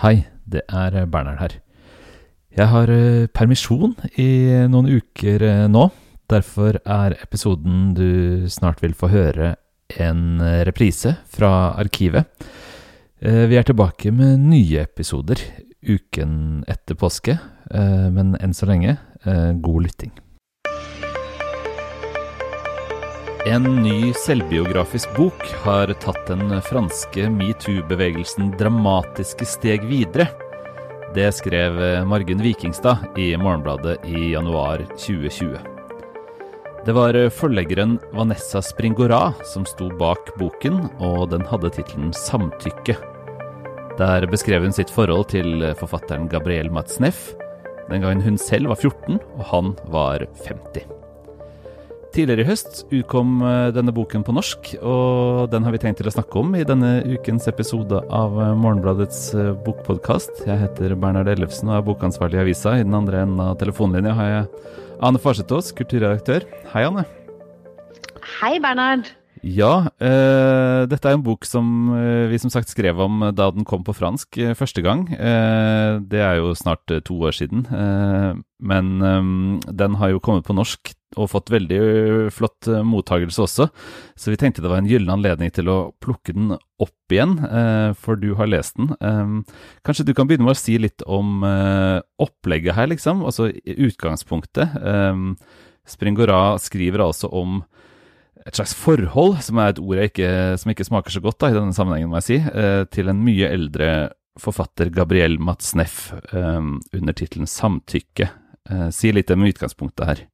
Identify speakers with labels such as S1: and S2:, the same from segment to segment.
S1: Hei, det er Bernhard her. Jeg har eh, permisjon i noen uker eh, nå. Derfor er episoden du snart vil få høre, en eh, reprise fra arkivet. Vi er tilbake med nye episoder uken etter påske, men enn så lenge, god lytting. En ny selvbiografisk bok har tatt den franske metoo-bevegelsen dramatiske steg videre. Det skrev Margunn Vikingstad i Morgenbladet i januar 2020. Det var forleggeren Vanessa Springora som sto bak boken, og den hadde tittelen 'Samtykke'. Der beskrev hun sitt forhold til forfatteren Gabriel Matzneff den gangen hun selv var 14 og han var 50. Tidligere i høst utkom eh, denne boken på norsk, og den har vi tenkt til å snakke om i denne ukens episode av eh, Morgenbladets eh, bokpodkast. Jeg heter Bernhard Ellefsen og er bokansvarlig i avisa. I den andre enden av telefonlinja har jeg Ane Farsetås, kulturredaktør. Hei, Ane.
S2: Hei, Bernhard.
S1: Ja, eh, dette er en bok som vi som sagt skrev om da den kom på fransk første gang. Eh, det er jo snart to år siden. Eh, men den har jo kommet på norsk og fått veldig flott mottagelse også. Så vi tenkte det var en gyllen anledning til å plukke den opp igjen, for du har lest den. kanskje du kan begynne med å si litt om opplegget her, liksom. Altså utgangspunktet. Springora skriver altså om et slags forhold, som er et ord ikke, som ikke smaker så godt da, i denne sammenhengen, må jeg si, til en mye eldre forfatter, Gabriel Matzneff, eh, under tittelen 'Samtykke'. Eh, si litt om utgangspunktet her.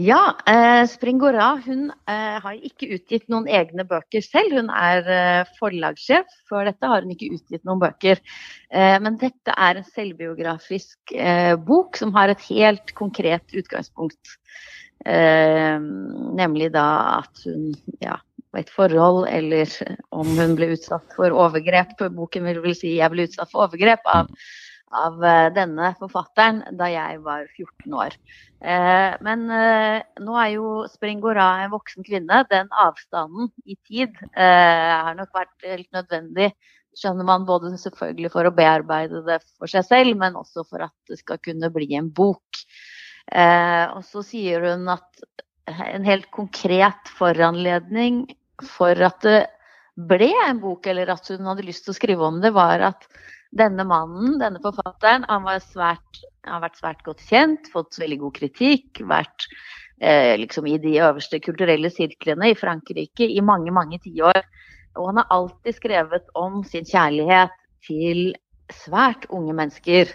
S2: Ja, eh, Springora hun eh, har ikke utgitt noen egne bøker selv. Hun er eh, forlagssjef. For dette har hun ikke utgitt noen bøker. men dette er en selvbiografisk bok som har et helt konkret utgangspunkt. Eh, nemlig da at hun ja, på et forhold, eller om hun ble utsatt for overgrep. Boken vil vel si jeg ble utsatt for overgrep av, av uh, denne forfatteren da jeg var 14 år. Eh, men eh, nå er jo Springora en voksen kvinne. Den avstanden i tid eh, har nok vært helt nødvendig skjønner man både selvfølgelig for å bearbeide det for seg selv, men også for at det skal kunne bli en bok. Eh, og så sier hun at en helt konkret foranledning for at det ble en bok, eller at hun hadde lyst til å skrive om det, var at denne mannen, denne forfatteren, han svært, har vært svært godt kjent, fått veldig god kritikk, vært eh, liksom i de øverste kulturelle sirklene i Frankrike i mange, mange tiår. Og han har alltid skrevet om sin kjærlighet til svært unge mennesker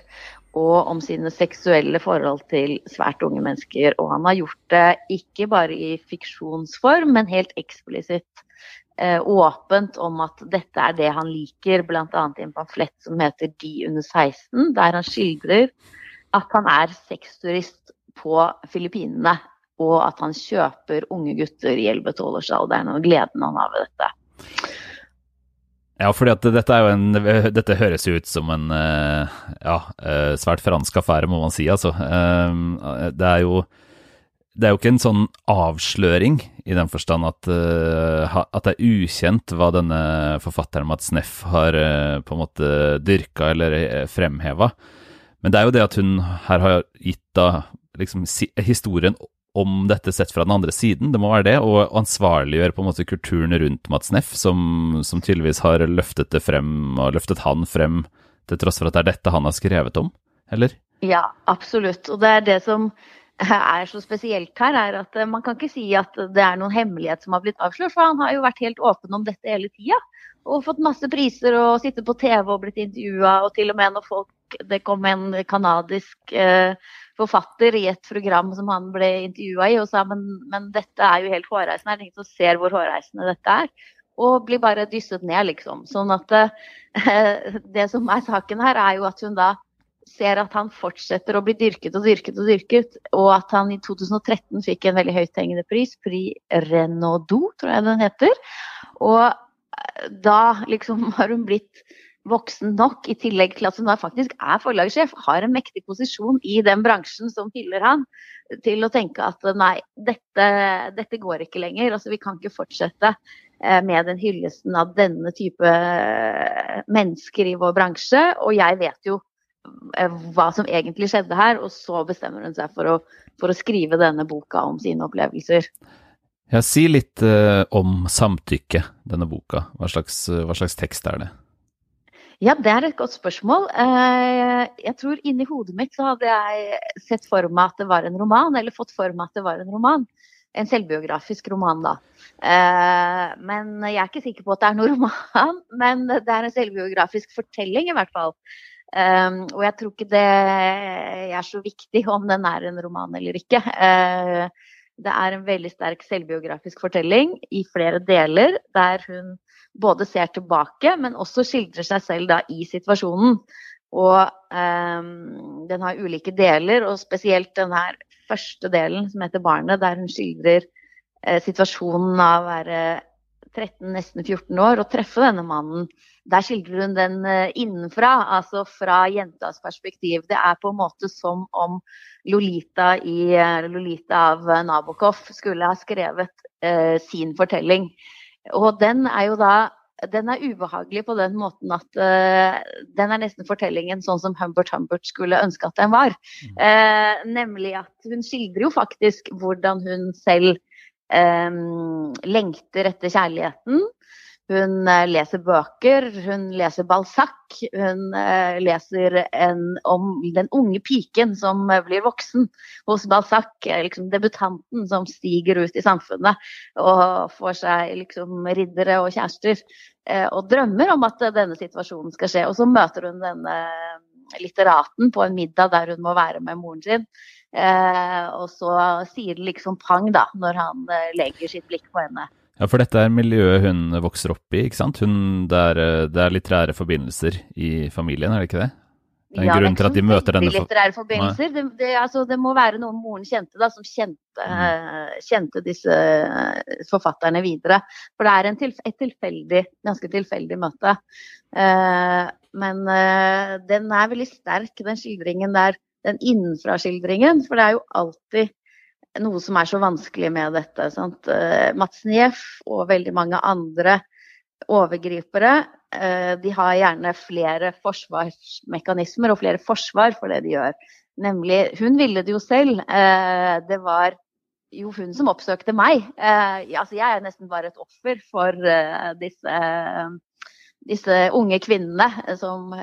S2: og om sine seksuelle forhold til svært unge mennesker. Og han har gjort det ikke bare i fiksjonsform, men helt eksplisitt åpent om at dette er det han liker, bl.a. i en pamflett som heter De under 16, der han skildrer at han er sexturist på Filippinene. Og at han kjøper unge gutter i 11-12-årsalderen, og gleden han har ved dette.
S1: Ja, at dette, dette høres jo ut som en eh, ja, eh, svært fransk affære, må man si. Altså. Eh, det er jo det er jo ikke en sånn avsløring i den forstand at, at det er ukjent hva denne forfatteren Mats Neff har på en måte dyrka eller fremheva. Men det er jo det at hun her har gitt da liksom historien om dette sett fra den andre siden, det må være det, og ansvarliggjøre på en måte kulturen rundt Mats Neff, som, som tydeligvis har løftet det frem, og løftet han frem, til tross for at det er dette han har skrevet om, eller?
S2: Ja, absolutt. Og det er det som er så spesielt her, er at man kan ikke si at det er noen hemmelighet som har blitt avslørt, for han har jo vært helt åpen om dette hele tida. Og fått masse priser og sittet på TV og blitt intervjua, og til og med når folk Det kom en kanadisk eh, forfatter i et program som han ble intervjua i, og sa men, men, dette er jo helt hårreisende. Er det ingen som ser hvor hårreisende dette er? Og blir bare dysset ned, liksom. Sånn at eh, det som er saken her, er jo at hun da ser at han fortsetter å bli dyrket og dyrket og dyrket, og at han i 2013 fikk en veldig høythengende pris, Prix Renaudot, tror jeg den heter. Og eh, da liksom har hun blitt voksen nok, i tillegg til at hun faktisk er forlagssjef, har en mektig posisjon i den bransjen som hyller han, til å tenke at nei, dette, dette går ikke lenger. Altså, vi kan ikke fortsette eh, med den hyllesten av denne type eh, mennesker i vår bransje, og jeg vet jo eh, hva som egentlig skjedde her. Og så bestemmer hun seg for å, for å skrive denne boka om sine opplevelser.
S1: Ja, si litt uh, om samtykke, denne boka. Hva slags, hva slags, tekst er det?
S2: Ja, det er et godt spørsmål. Uh, jeg tror inni hodet mitt så hadde jeg sett for meg at det var en roman, eller fått for meg at det var en roman. En selvbiografisk roman, da. Men jeg er ikke sikker på at det er noen roman, men det er en selvbiografisk fortelling i hvert fall. Um, og jeg tror ikke det er så viktig om den er en roman eller ikke. Uh, det er en veldig sterk selvbiografisk fortelling i flere deler, der hun både ser tilbake, men også skildrer seg selv da i situasjonen. Og um, den har ulike deler, og spesielt den her første delen som heter 'Barnet', der hun skildrer eh, situasjonen av å være 13, nesten 14 år og treffe denne mannen. Der skildrer hun den uh, innenfra, altså fra jentas perspektiv. Det er på en måte som om Lolita, i, eh, Lolita av Nabokov skulle ha skrevet eh, sin fortelling. Og den er jo da den er ubehagelig på den måten at uh, den er nesten fortellingen sånn som Humbert Humbert skulle ønske at den var. Uh, nemlig at hun skildrer jo faktisk hvordan hun selv um, lengter etter kjærligheten. Hun eh, leser bøker, hun leser Balzac. Hun eh, leser en, om den unge piken som eh, blir voksen hos Balzac. Liksom debutanten som stiger ut i samfunnet og får seg liksom riddere og kjærester. Og drømmer om at denne situasjonen skal skje. Og så møter hun denne litteraten på en middag der hun må være med moren sin. og så sier det liksom pang da, når han legger sitt blikk på henne.
S1: Ja, for dette er miljøet hun vokser opp i, ikke sant? Hun, det, er, det er litterære forbindelser i familien, er det ikke det? Det er en
S2: ja,
S1: grunn til at de møter denne
S2: litterære forbindelser. Det, det, altså, det, må være noen moren kjente, da, som kjente, mm. uh, kjente disse uh, forfatterne videre. For det er tilf et tilfeldig, ganske tilfeldig møte. Uh, men den er veldig sterk, den skildringen der. Den innenfra-skildringen. For det er jo alltid noe som er så vanskelig med dette. Sant? Eh, Mats Nieff og veldig mange andre overgripere eh, de har gjerne flere forsvarsmekanismer og flere forsvar for det de gjør. Nemlig, Hun ville det jo selv. Eh, det var jo hun som oppsøkte meg. Altså, jeg er nesten bare et offer for disse, disse unge kvinnene som,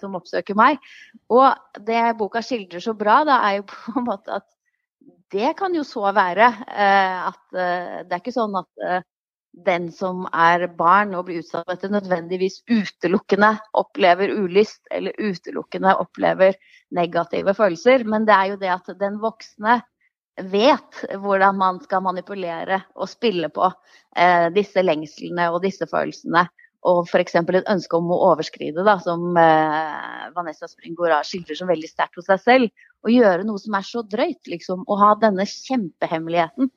S2: som, oppsøker meg. Og det boka skildrer så bra, da, er jo på en måte at det kan jo så være eh, at eh, det er ikke sånn at eh, den som er barn og blir utsatt for dette, nødvendigvis utelukkende opplever ulyst eller utelukkende opplever negative følelser. Men det er jo det at den voksne vet hvordan man skal manipulere og spille på disse lengslene og disse følelsene og f.eks. et ønske om å overskride, da, som eh, Vanessa Springora skildrer som veldig sterkt hos seg selv. Å gjøre noe som er så drøyt, liksom. Å ha denne kjempehemmeligheten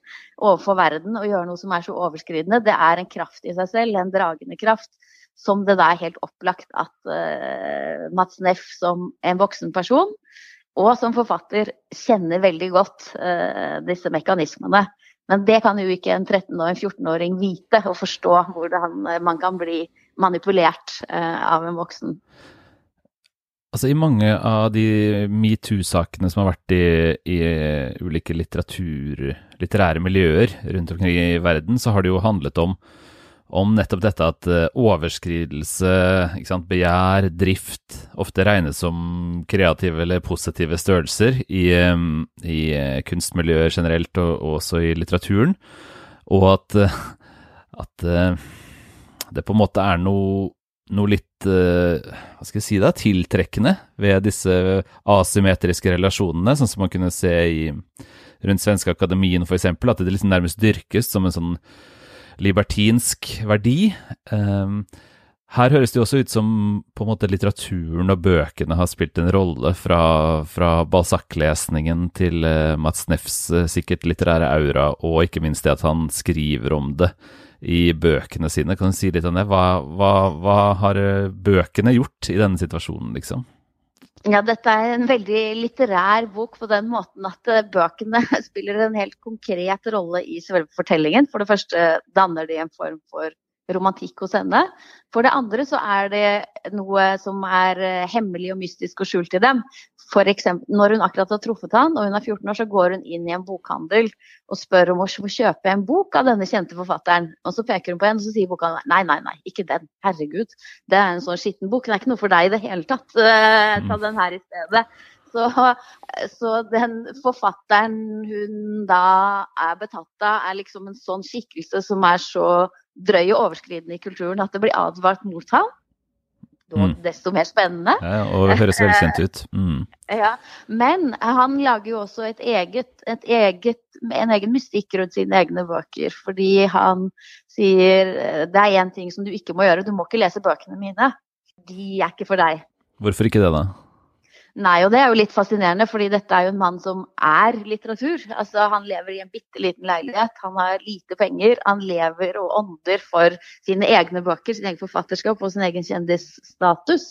S2: overfor verden og gjøre noe som er så overskridende, det er en kraft i seg selv, en dragende kraft. Som det da er helt opplagt at eh, Mats Neff som en voksen person og som forfatter kjenner veldig godt eh, disse mekanismene. Men det kan jo ikke en 13- og en 14-åring vite og forstå hvordan man kan bli manipulert uh, av en voksen.
S1: Altså I mange av de metoo-sakene som har vært i, i ulike litterære miljøer rundt omkring i verden, så har det jo handlet om om nettopp dette at eh, overskridelse, sant, begjær, drift ofte regnes som kreative eller positive størrelser i, i kunstmiljøet generelt, og, og, også i litteraturen. Og at, eh, at det på en måte er noe, noe litt hva skal jeg si da, tiltrekkende ved disse asymmetriske relasjonene, sånn som man kunne se i, rundt Svenske Akademien f.eks., at det liksom nærmest dyrkes som en sånn libertinsk verdi. Um, her høres det jo også ut som på en måte litteraturen og bøkene har spilt en rolle, fra, fra Balzac-lesningen til uh, Mats Neffs uh, sikkert litterære aura, og ikke minst det at han skriver om det i bøkene sine. Kan du si litt om det? Hva, hva, hva har uh, bøkene gjort i denne situasjonen, liksom?
S2: Ja, dette er en veldig litterær bok på den måten at eh, bøkene spiller en helt konkret rolle i selve fortellingen. For det første danner de en form for romantikk hos henne. For det andre så er det noe som er eh, hemmelig og mystisk og skjult i dem. For eksempel, når hun akkurat har truffet han og hun er 14 år, så går hun inn i en bokhandel og spør om å kjøpe en bok av denne kjente forfatteren. Og så peker hun på en, og så sier bokhandelen nei, nei, nei, ikke den. Herregud. Det er en sånn skitten bok. Det er ikke noe for deg i det hele tatt. Uh, ta den her i stedet. Så, så, den forfatteren hun da er betatt av, er liksom en sånn skikkelse som er så drøy og overskridende i kulturen at det blir advart mot ham. Mm. Desto mer spennende.
S1: Ja, og det høres velkjent ut. Mm.
S2: Ja, Men han lager jo også et eget, et eget, en egen mystikk rundt sine egne bøker. Fordi han sier det er én ting som du ikke må gjøre, du må ikke lese bøkene mine. De er ikke for deg.
S1: Hvorfor ikke det, da?
S2: Nei, og det er jo litt fascinerende, fordi dette er jo en mann som er litteratur. Altså, Han lever i en bitte liten leilighet, han har lite penger. Han lever og ånder for sine egne bøker, sin egen forfatterskap og sin egen kjendisstatus.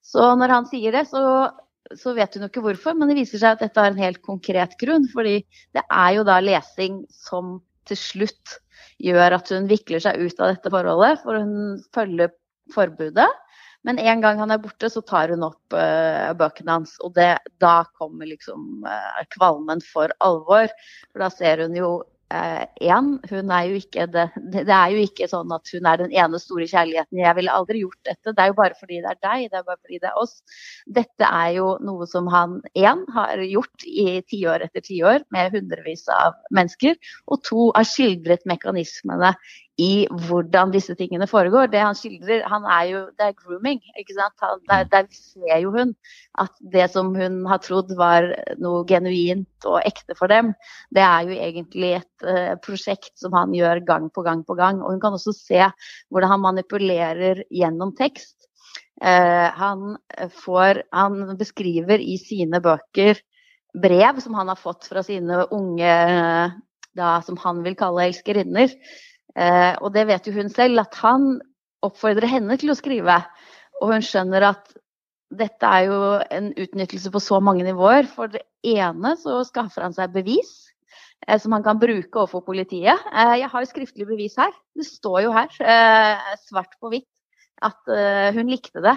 S2: Så når han sier det, så, så vet hun jo ikke hvorfor, men det viser seg at dette har en helt konkret grunn. Fordi det er jo da lesing som til slutt gjør at hun vikler seg ut av dette forholdet, for hun følger forbudet. Men en gang han er borte, så tar hun opp uh, bøkene hans. Og det, da kommer liksom uh, kvalmen for alvor. For da ser hun jo Én, uh, hun er jo ikke det, det er jo ikke sånn at hun er den ene store kjærligheten. Jeg ville aldri gjort dette. Det er jo bare fordi det er deg, det er bare fordi det er oss. Dette er jo noe som han én har gjort i tiår etter tiår med hundrevis av mennesker. Og to har skildret mekanismene i hvordan disse tingene foregår. Det han skildrer, han er jo, det er grooming. ikke sant? Han, der, der, ser jo hun at det som hun har trodd var noe genuint og ekte for dem, det er jo egentlig et uh, prosjekt som han gjør gang på gang på gang. Og hun kan også se hvordan han manipulerer gjennom tekst. Uh, han, får, han beskriver i sine bøker brev som han har fått fra sine unge, da, som han vil kalle elskerinner Eh, og det vet jo hun selv, at han oppfordrer henne til å skrive. Og hun skjønner at dette er jo en utnyttelse på så mange nivåer. For det ene så skaffer han seg bevis eh, som han kan bruke overfor politiet. Eh, jeg har jo skriftlig bevis her. Det står jo her, eh, svart på hvitt, at hun likte det.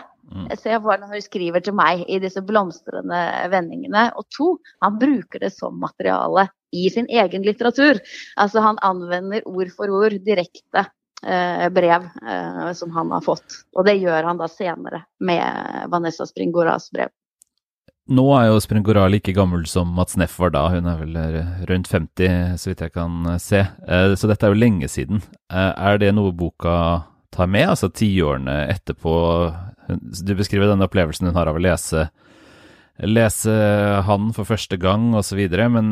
S2: jeg Se hvordan hun skriver til meg i disse blomstrende vendingene. Og to, han bruker det som materiale i sin egen litteratur. Altså han anvender ord for ord direkte eh, brev eh, som han har fått. Og det gjør han da senere med Vanessa Springoras brev.
S1: Nå er jo Springora like gammel som Mats Neff var da, hun er vel rundt 50 så vidt jeg kan se. Så dette er jo lenge siden. Er det noe boka tar med, altså tiårene etterpå. Du beskriver denne opplevelsen hun har av å lese, lese han for første gang osv., men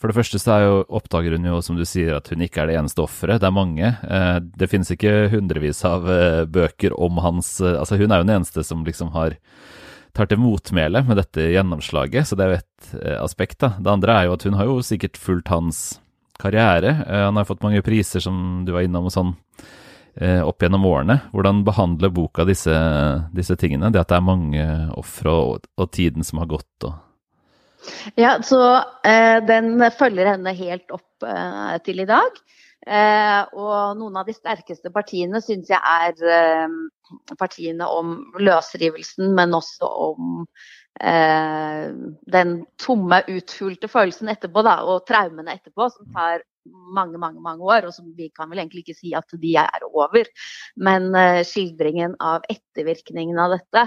S1: for det første så jo, oppdager hun jo, som du sier, at hun ikke er det eneste offeret. Det er mange. Eh, det finnes ikke hundrevis av eh, bøker om hans eh, Altså, hun er jo den eneste som liksom har tar til motmæle med dette gjennomslaget, så det er jo et aspekt. da. Det andre er jo at hun har jo sikkert fulgt hans karriere. Han har fått mange priser, som du var innom, og sånn. Opp gjennom årene. Hvordan behandler boka disse, disse tingene? Det at det er mange ofre og, og, tiden som har gått og
S2: Ja, så eh, den følger henne helt opp eh, til i dag. Eh, og noen av de sterkeste partiene syns jeg er eh, partiene om løsrivelsen, men også om eh, den tomme, uthulte følelsen etterpå, da, og traumene etterpå, som tar mange, mange mange år, og som vi kan vel egentlig ikke si at de er over. Men uh, skildringen av ettervirkningen av dette,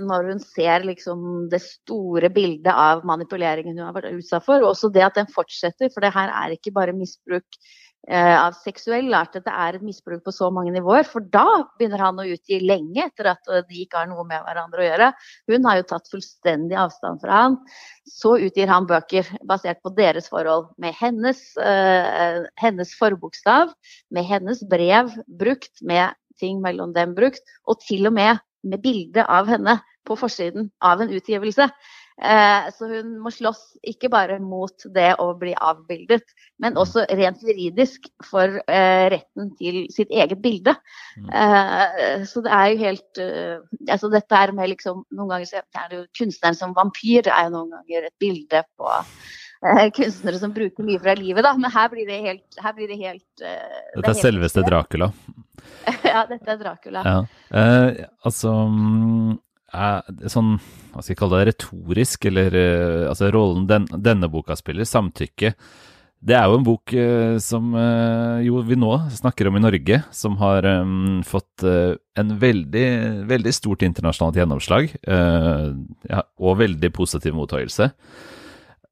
S2: når hun ser liksom det store bildet av manipuleringen hun har vært utsatt for, og også det at den fortsetter, for det her er ikke bare misbruk Eh, av seksuell art, at det er et misbruk på så mange nivåer. For da begynner han å utgi lenge etter at eh, de ikke har noe med hverandre å gjøre. Hun har jo tatt fullstendig avstand fra han. Så utgir han bøker basert på deres forhold, med hennes, uh, hennes forbokstav, med hennes brev brukt, med ting mellom dem brukt, og til og med med bilde av henne på forsiden av en utgivelse. Eh, så hun må slåss ikke bare mot det å bli avbildet, men også rent juridisk for eh, retten til sitt eget bilde. Mm. Eh, så det er jo helt altså Dette er med liksom Noen ganger så er det jo kunstneren som vampyr er jo noen ganger et bilde på kunstnere som bruker mye fra livet, da. Men her blir det helt, her blir det helt
S1: Dette er, selveste Dracula?
S2: ja, dette er Dracula.
S1: Ja. Eh, altså mm, Sånn, hva skal jeg kalle det, retorisk, eller eh, altså rollen den, denne boka spiller, samtykke. Det er jo en bok eh, som eh, jo vi nå snakker om i Norge, som har um, fått uh, en veldig, veldig stort internasjonalt gjennomslag, uh, ja, og veldig positiv mottakelse.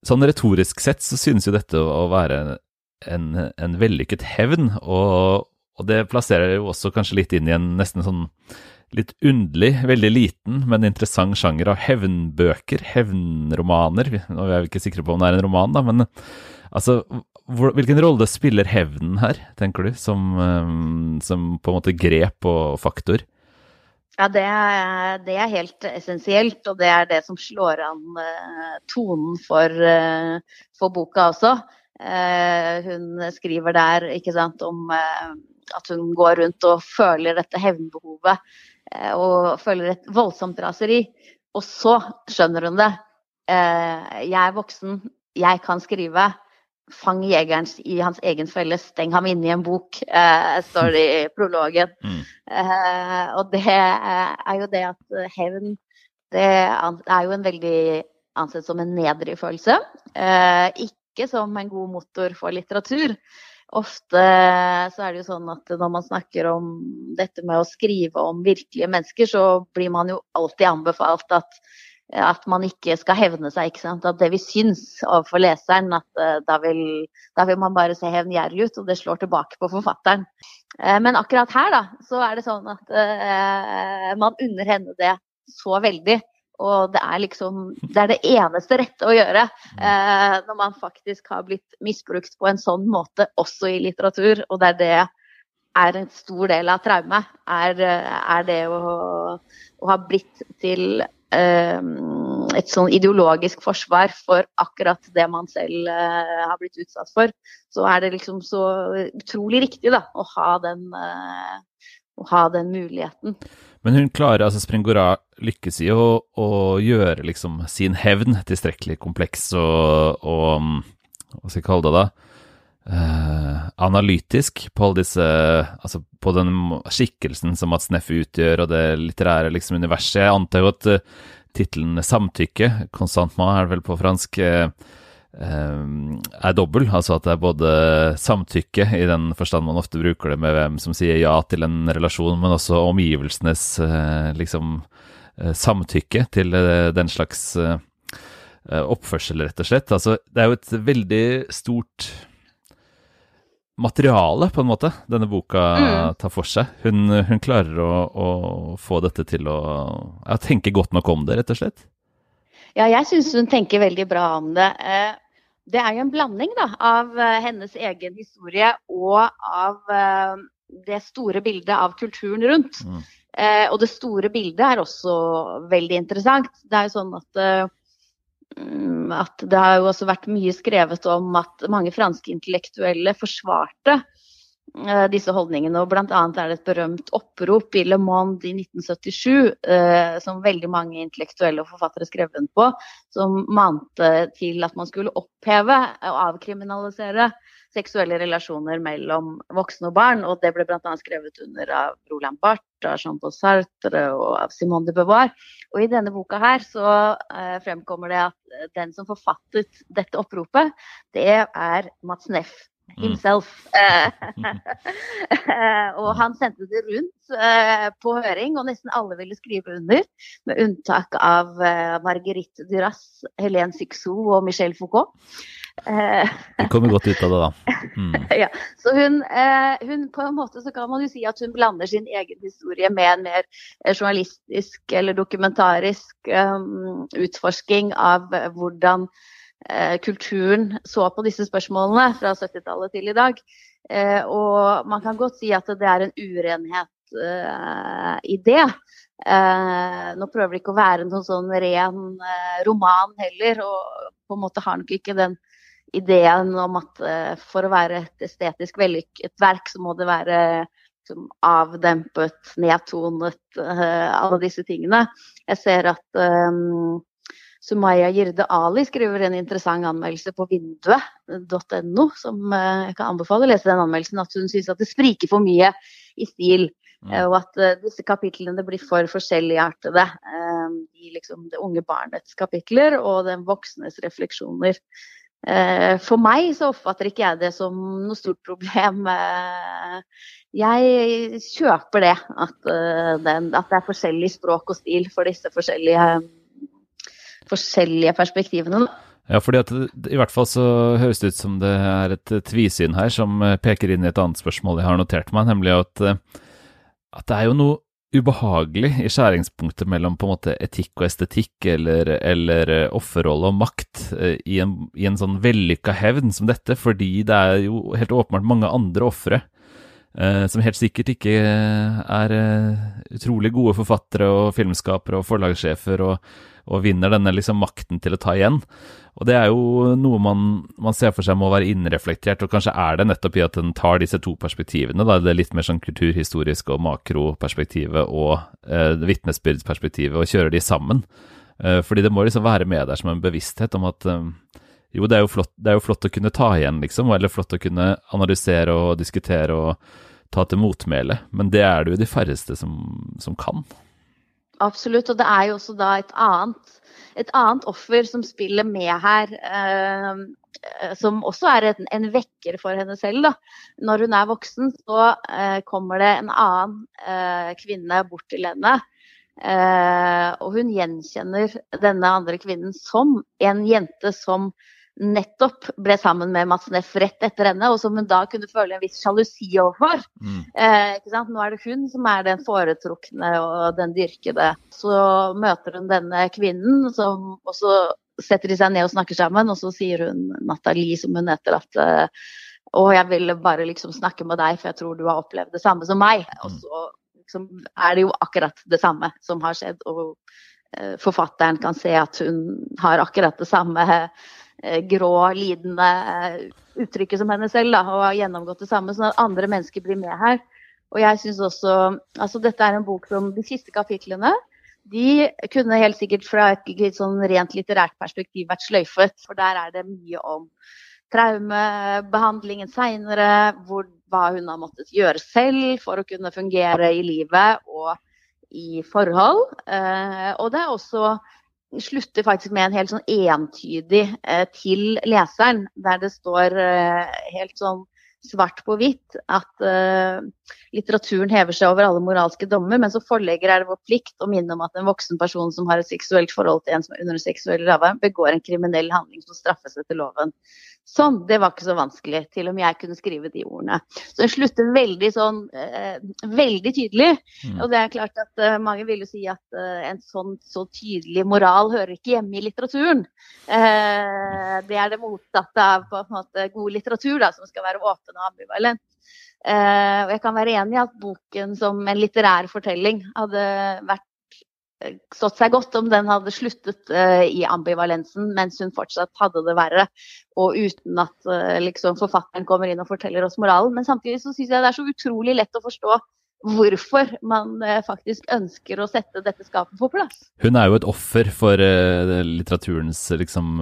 S1: Sånn retorisk sett så synes jo dette å være en, en vellykket hevn, og, og det plasserer jo også kanskje litt inn i en nesten sånn litt underlig, veldig liten, men interessant sjanger av hevnbøker, hevnromaner. Nå er vi ikke sikre på om det er en roman, da, men altså Hvilken rolle spiller hevnen her, tenker du, som, um, som på en måte grep og faktor?
S2: Ja, det er, det er, helt essensielt, og det er det som slår an uh, tonen for, uh, for, boka også. Hun skriver der sant, om at hun går rundt og føler dette hevnbehovet og føler et voldsomt raseri. Og så skjønner hun det. Jeg er voksen, jeg kan skrive. Fang jegeren i hans egen felle, steng ham inne i en bok, eh, står det i prologen. Mm. Eh, og det er jo det at hevn det er jo en veldig ansett som en nedrig følelse. Eh, ikke som en god motor for litteratur. Ofte så er det jo sånn at når man snakker om dette med å skrive om virkelige mennesker, så blir man jo alltid anbefalt at at man ikke skal hevne seg. ikke sant? At det vi syns overfor leseren, at uh, da, vil, da, vil, man bare se hevngjerrig ut, og det slår tilbake på forfatteren. Uh, men akkurat her da, så er det sånn at uh, man unner henne det så veldig. Og det er liksom det er det eneste rette å gjøre når man faktisk har blitt misbrukt på en sånn måte, også i litteratur. Og det er det er en stor del av traumet. Er, er det å, å ha blitt til eh, et sånn ideologisk forsvar for akkurat det man selv eh, har blitt utsatt for, så er det liksom så utrolig riktig da, å ha den, uh, å ha den muligheten.
S1: Men hun klarer, altså Springora lykkes i å, å gjøre liksom sin hevn tilstrekkelig kompleks og, og hva skal jeg kalle det da? Uh, analytisk på alle disse Altså på den skikkelsen som Mats Neffe utgjør, og det litterære liksom universet. Jeg antar jo at uh, tittelen 'Samtykke', 'Constantement' er det vel på fransk, uh, er dobbel. Altså at det er både samtykke, i den forstand man ofte bruker det med hvem som sier ja til en relasjon, men også omgivelsenes liksom samtykke til den slags oppførsel, rett og slett. Altså, det er jo et veldig stort materiale, på en måte, denne boka mm. tar for seg. Hun, hun klarer å, å, få dette til å ja, tenke godt nok om det, rett og slett.
S2: Ja, jeg syns hun tenker veldig bra om det. Eh, det er jo en blanding da, av eh, hennes egen historie og av eh, det store bildet av kulturen rundt. Mm. Og det store bildet er også veldig interessant. Det er jo sånn at Mm, at det har jo også vært mye skrevet om at mange franske intellektuelle forsvarte disse holdningene. og Bl.a. er det et berømt opprop i Le Monde i 1977 uh, eh, som veldig mange intellektuelle og forfattere skrev den på, som mante til at man skulle oppheve og avkriminalisere seksuelle relasjoner mellom voksne og barn. og Det ble bl.a. skrevet under av Roland Barth, av Jean-Paul Sartre og av Simone de Beauvoir. Og I denne boka her så eh, fremkommer det at den som forfattet dette oppropet, det er Mats Neff. Himself. Mm. og han sendte det rundt uh, på høring, og nesten alle ville skrive under. Med unntak av uh, Marguerite Duras, Helene Sixou og Michel Foucault.
S1: Vi kommer godt ut av det, da.
S2: Mm. ja. Så hun, eh, hun, På en måte så kan man jo si at hun blander sin egen historie med en mer eh, journalistisk eller dokumentarisk um, utforsking av hvordan eh, kulturen så på disse spørsmålene fra 70-tallet til i dag. Eh, og man kan godt si at det er en urenhet uh, i det. Nå prøver det ikke å være noen sånn ren roman heller, og på en måte har nok ikke den ideen om at for å være et estetisk vellykket verk, så må det være liksom, avdempet, nedtonet, alle disse tingene. Jeg ser at um, Sumaya Girde Ali skriver en interessant anmeldelse på vinduet.no, som jeg kan anbefale å lese den anmeldelsen. At hun syns at det spriker for mye i stil. Mm. Og at disse kapitlene blir for forskjelligartede. I liksom det unge barnets kapitler og den voksnes refleksjoner. Eh, for meg så oppfatter ikke jeg det som noe stort problem. Eh, jeg kjøper det eh, at det er forskjellig språk og stil for disse forskjellige, forskjellige perspektivene.
S1: Ja, fordi at I hvert fall så høres det ut som det er et tvisyn her som peker inn i et annet spørsmål jeg har notert meg, nemlig at, at det er jo noe ubehagelig i skjæringspunktet mellom på en måte etikk og estetikk, eller, eller eh, offerrolle og makt, eh, i en, i en sånn vellykka hevn som dette, fordi det er jo helt åpenbart mange andre ofre. Eh, som helt sikkert ikke er eh, utrolig gode forfattere og filmskapere og forlagssjefer, og, og vinner denne liksom makten til å ta igjen. Og det er jo noe man, man, ser for seg må være innreflektert, og kanskje er det nettopp i at den tar disse to perspektivene, da, det litt mer sånn kulturhistoriske og makroperspektivet og eh, vitnesbyrdsperspektivet, og kjører de sammen. Eh, fordi det må liksom være med der som en bevissthet om at eh, jo, det er jo, flott, det er jo flott å kunne ta igjen, liksom, eller flott å kunne analysere og diskutere og ta til motmæle, men det er det jo de færreste som, som kan.
S2: Absolutt, og det er jo også da et annet, et annet offer som spiller med her. Eh, som også er en, en, vekker for henne selv. Da. Når hun er voksen, så eh, kommer det en annen eh, kvinne bort til henne. Eh, og hun gjenkjenner denne andre kvinnen som en jente som nettopp ble sammen med Mats Neff rett etter henne, og som hun da kunne føle en viss sjalusi overfor. Mm. Eh, Nå er det hun som er den foretrukne og den dyrkede. Så møter hun denne kvinnen, som, og så setter de seg ned og snakker sammen, og så sier hun Nathalie, som hun heter, at eh, å, jeg ville bare liksom snakke med deg, for jeg tror du har opplevd det samme som meg. Og mm. så liksom, er det jo akkurat det samme som har skjedd. og eh, Forfatteren kan se at hun har akkurat det samme grå, lidende eh, uttrykket som henne selv, da, og har gjennomgått det samme, sånn at andre mennesker blir med her. Og jeg synes også, altså Dette er en bok som de siste kapitlene de kunne helt sikkert fra et litt sånn rent litterært perspektiv vært sløyfet. For der er det mye om traumebehandlingen seinere, hva hun har måttet gjøre selv for å kunne fungere i livet og i forhold. Eh, og det er også slutter faktisk med en helt sånn entydig eh, til leseren, der det står eh, helt sånn svart på hvitt at eh, litteraturen hever seg over alle moralske dommer, men som forlegger er det vår plikt å minne om at en voksen person som har et seksuelt forhold til en som er under seksuell ravn, begår en kriminell handling som straffes etter loven. Sånn, det var ikke så vanskelig. Til om jeg kunne skrive de ordene. Så det slutter veldig sånn eh, veldig tydelig. Mm. Og det er klart at eh, mange vil jo si at eh, en sånn så tydelig moral hører ikke hjemme i litteraturen. Eh, det er det motsatte av på en måte god litteratur, da, som skal være åpen og ambivalent. Eh, og jeg kan være enig i at boken som en litterær fortelling hadde vært stått seg godt om den hadde sluttet uh, i ambivalensen mens hun fortsatt hadde det verre, og uten at uh, liksom, forfatteren kommer inn og forteller oss moralen. Men samtidig så syns jeg det er så utrolig lett å forstå hvorfor man uh, faktisk ønsker å sette dette skapet på plass.
S1: Hun er jo et offer for litteraturens liksom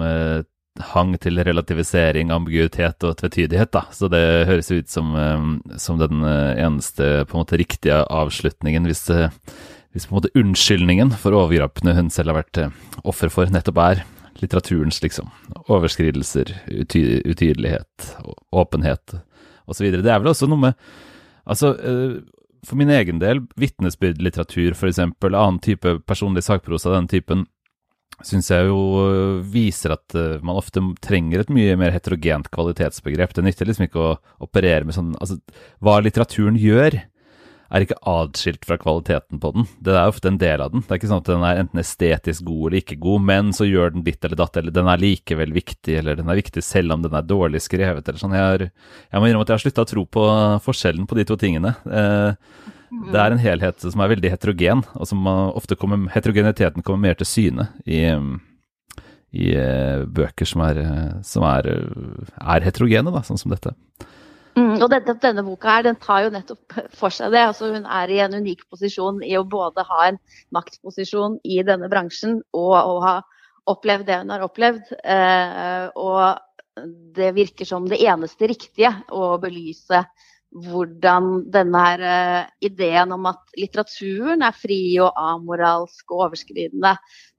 S1: hang til relativisering, ambiguitet og tvetydighet, da. Så det høres ut som, som den eneste på en måte riktige avslutningen hvis hvis på en måte unnskyldningen for overgrepene hun selv har vært eh, offer for, nettopp er litteraturens liksom overskridelser, uty utydelighet, åpenhet osv. Det er vel også noe med Altså, eh, for min egen del, vitnesbyrdlitteratur f.eks., annen type personlig sakprosa, den typen, syns jeg jo eh, viser at man ofte trenger et mye mer heterogent kvalitetsbegrep. Det nytter liksom ikke å operere med sånn Altså, hva litteraturen gjør, er ikke atskilt fra kvaliteten på den. Det er ofte en del av den. Det er ikke sånn at den er enten estetisk god eller ikke god, men så gjør den ditt eller datt, eller den er likevel viktig, eller den er viktig selv om den er dårlig skrevet, eller sånn. Jeg, har, jeg må innrømme at jeg har slutta å tro på forskjellen på de to tingene. Eh, det er en helhet som er veldig heterogen, og som ofte kommer, heterogeniteten kommer mer til syne i, i eh, bøker som, er, som er, er heterogene, da, sånn som dette.
S2: Mm, og denne, denne, boka her, den tar jo nettopp for seg det. Altså, hun er i en unik posisjon i å både ha en maktposisjon i denne bransjen og å ha opplevd det hun har opplevd. Og det virker som det eneste riktige å belyse hvordan denne her, ideen om at litteraturen er fri og amoralsk og overskridende,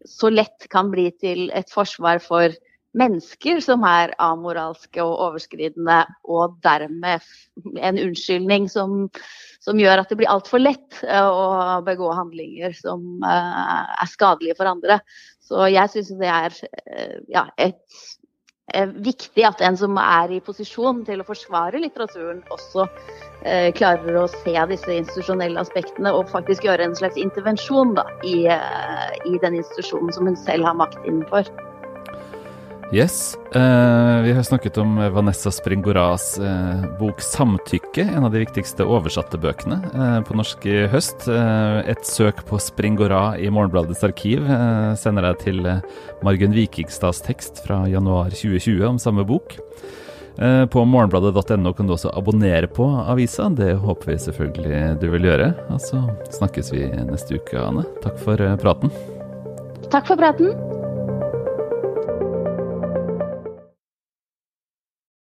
S2: så lett kan bli til et forsvar for mennesker som er amoralske og overskridende, og dermed en unnskyldning som, som gjør at det blir altfor lett eh, å begå handlinger som uh, er skadelige for andre. Så jeg syns det er uh, ja, et, viktig at en som er i posisjon til å forsvare litteraturen, også klarer å se disse institusjonelle aspektene og faktisk gjøre en slags intervensjon da, i, i den institusjonen som hun selv har makt innenfor.
S1: Yes. Uh, vi har snakket om Vanessa Springoras uh, bok 'Samtykke', en av de viktigste oversatte bøkene uh, på norsk i høst. Eh, et søk på Springora i Morgenbladets arkiv eh, sender deg til eh, Margunn Vikingstads tekst fra januar 2020 om samme bok. På morgenbladet.no kan du også abonnere på avisa. Det håper vi selvfølgelig du vil gjøre. Og så snakkes vi neste uke, Anne. Takk for praten.
S2: Takk for praten.